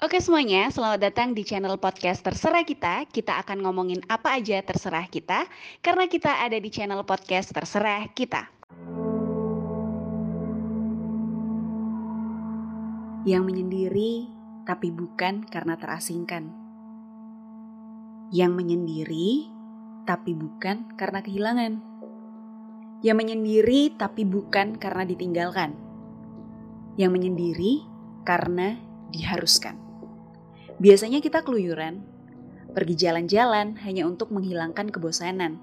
Oke semuanya, selamat datang di channel podcast Terserah Kita. Kita akan ngomongin apa aja terserah kita, karena kita ada di channel podcast Terserah Kita. Yang menyendiri, tapi bukan karena terasingkan. Yang menyendiri, tapi bukan karena kehilangan. Yang menyendiri, tapi bukan karena ditinggalkan. Yang menyendiri, karena diharuskan. Biasanya kita keluyuran, pergi jalan-jalan hanya untuk menghilangkan kebosanan,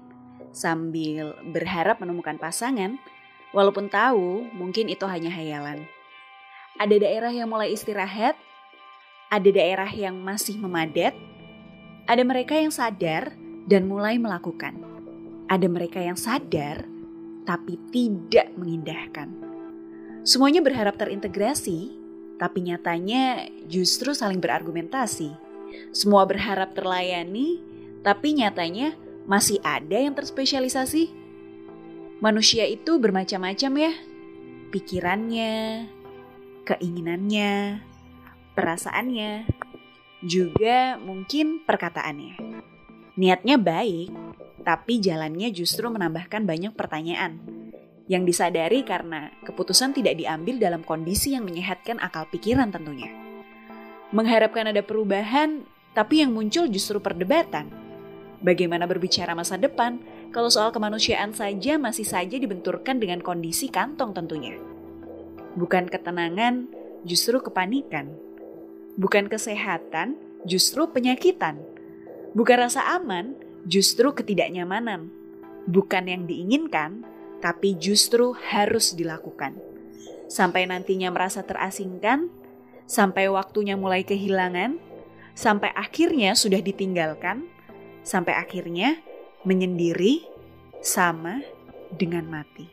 sambil berharap menemukan pasangan, walaupun tahu mungkin itu hanya hayalan. Ada daerah yang mulai istirahat, ada daerah yang masih memadat, ada mereka yang sadar dan mulai melakukan. Ada mereka yang sadar tapi tidak mengindahkan. Semuanya berharap terintegrasi, tapi nyatanya justru saling berargumentasi. Semua berharap terlayani, tapi nyatanya masih ada yang terspesialisasi. Manusia itu bermacam-macam ya, pikirannya, keinginannya, perasaannya, juga mungkin perkataannya. Niatnya baik, tapi jalannya justru menambahkan banyak pertanyaan yang disadari karena keputusan tidak diambil dalam kondisi yang menyehatkan akal pikiran tentunya. Mengharapkan ada perubahan, tapi yang muncul justru perdebatan. Bagaimana berbicara masa depan kalau soal kemanusiaan saja masih saja dibenturkan dengan kondisi kantong tentunya. Bukan ketenangan, justru kepanikan. Bukan kesehatan, justru penyakitan. Bukan rasa aman, justru ketidaknyamanan. Bukan yang diinginkan, tapi justru harus dilakukan. Sampai nantinya merasa terasingkan, sampai waktunya mulai kehilangan, sampai akhirnya sudah ditinggalkan, sampai akhirnya menyendiri sama dengan mati.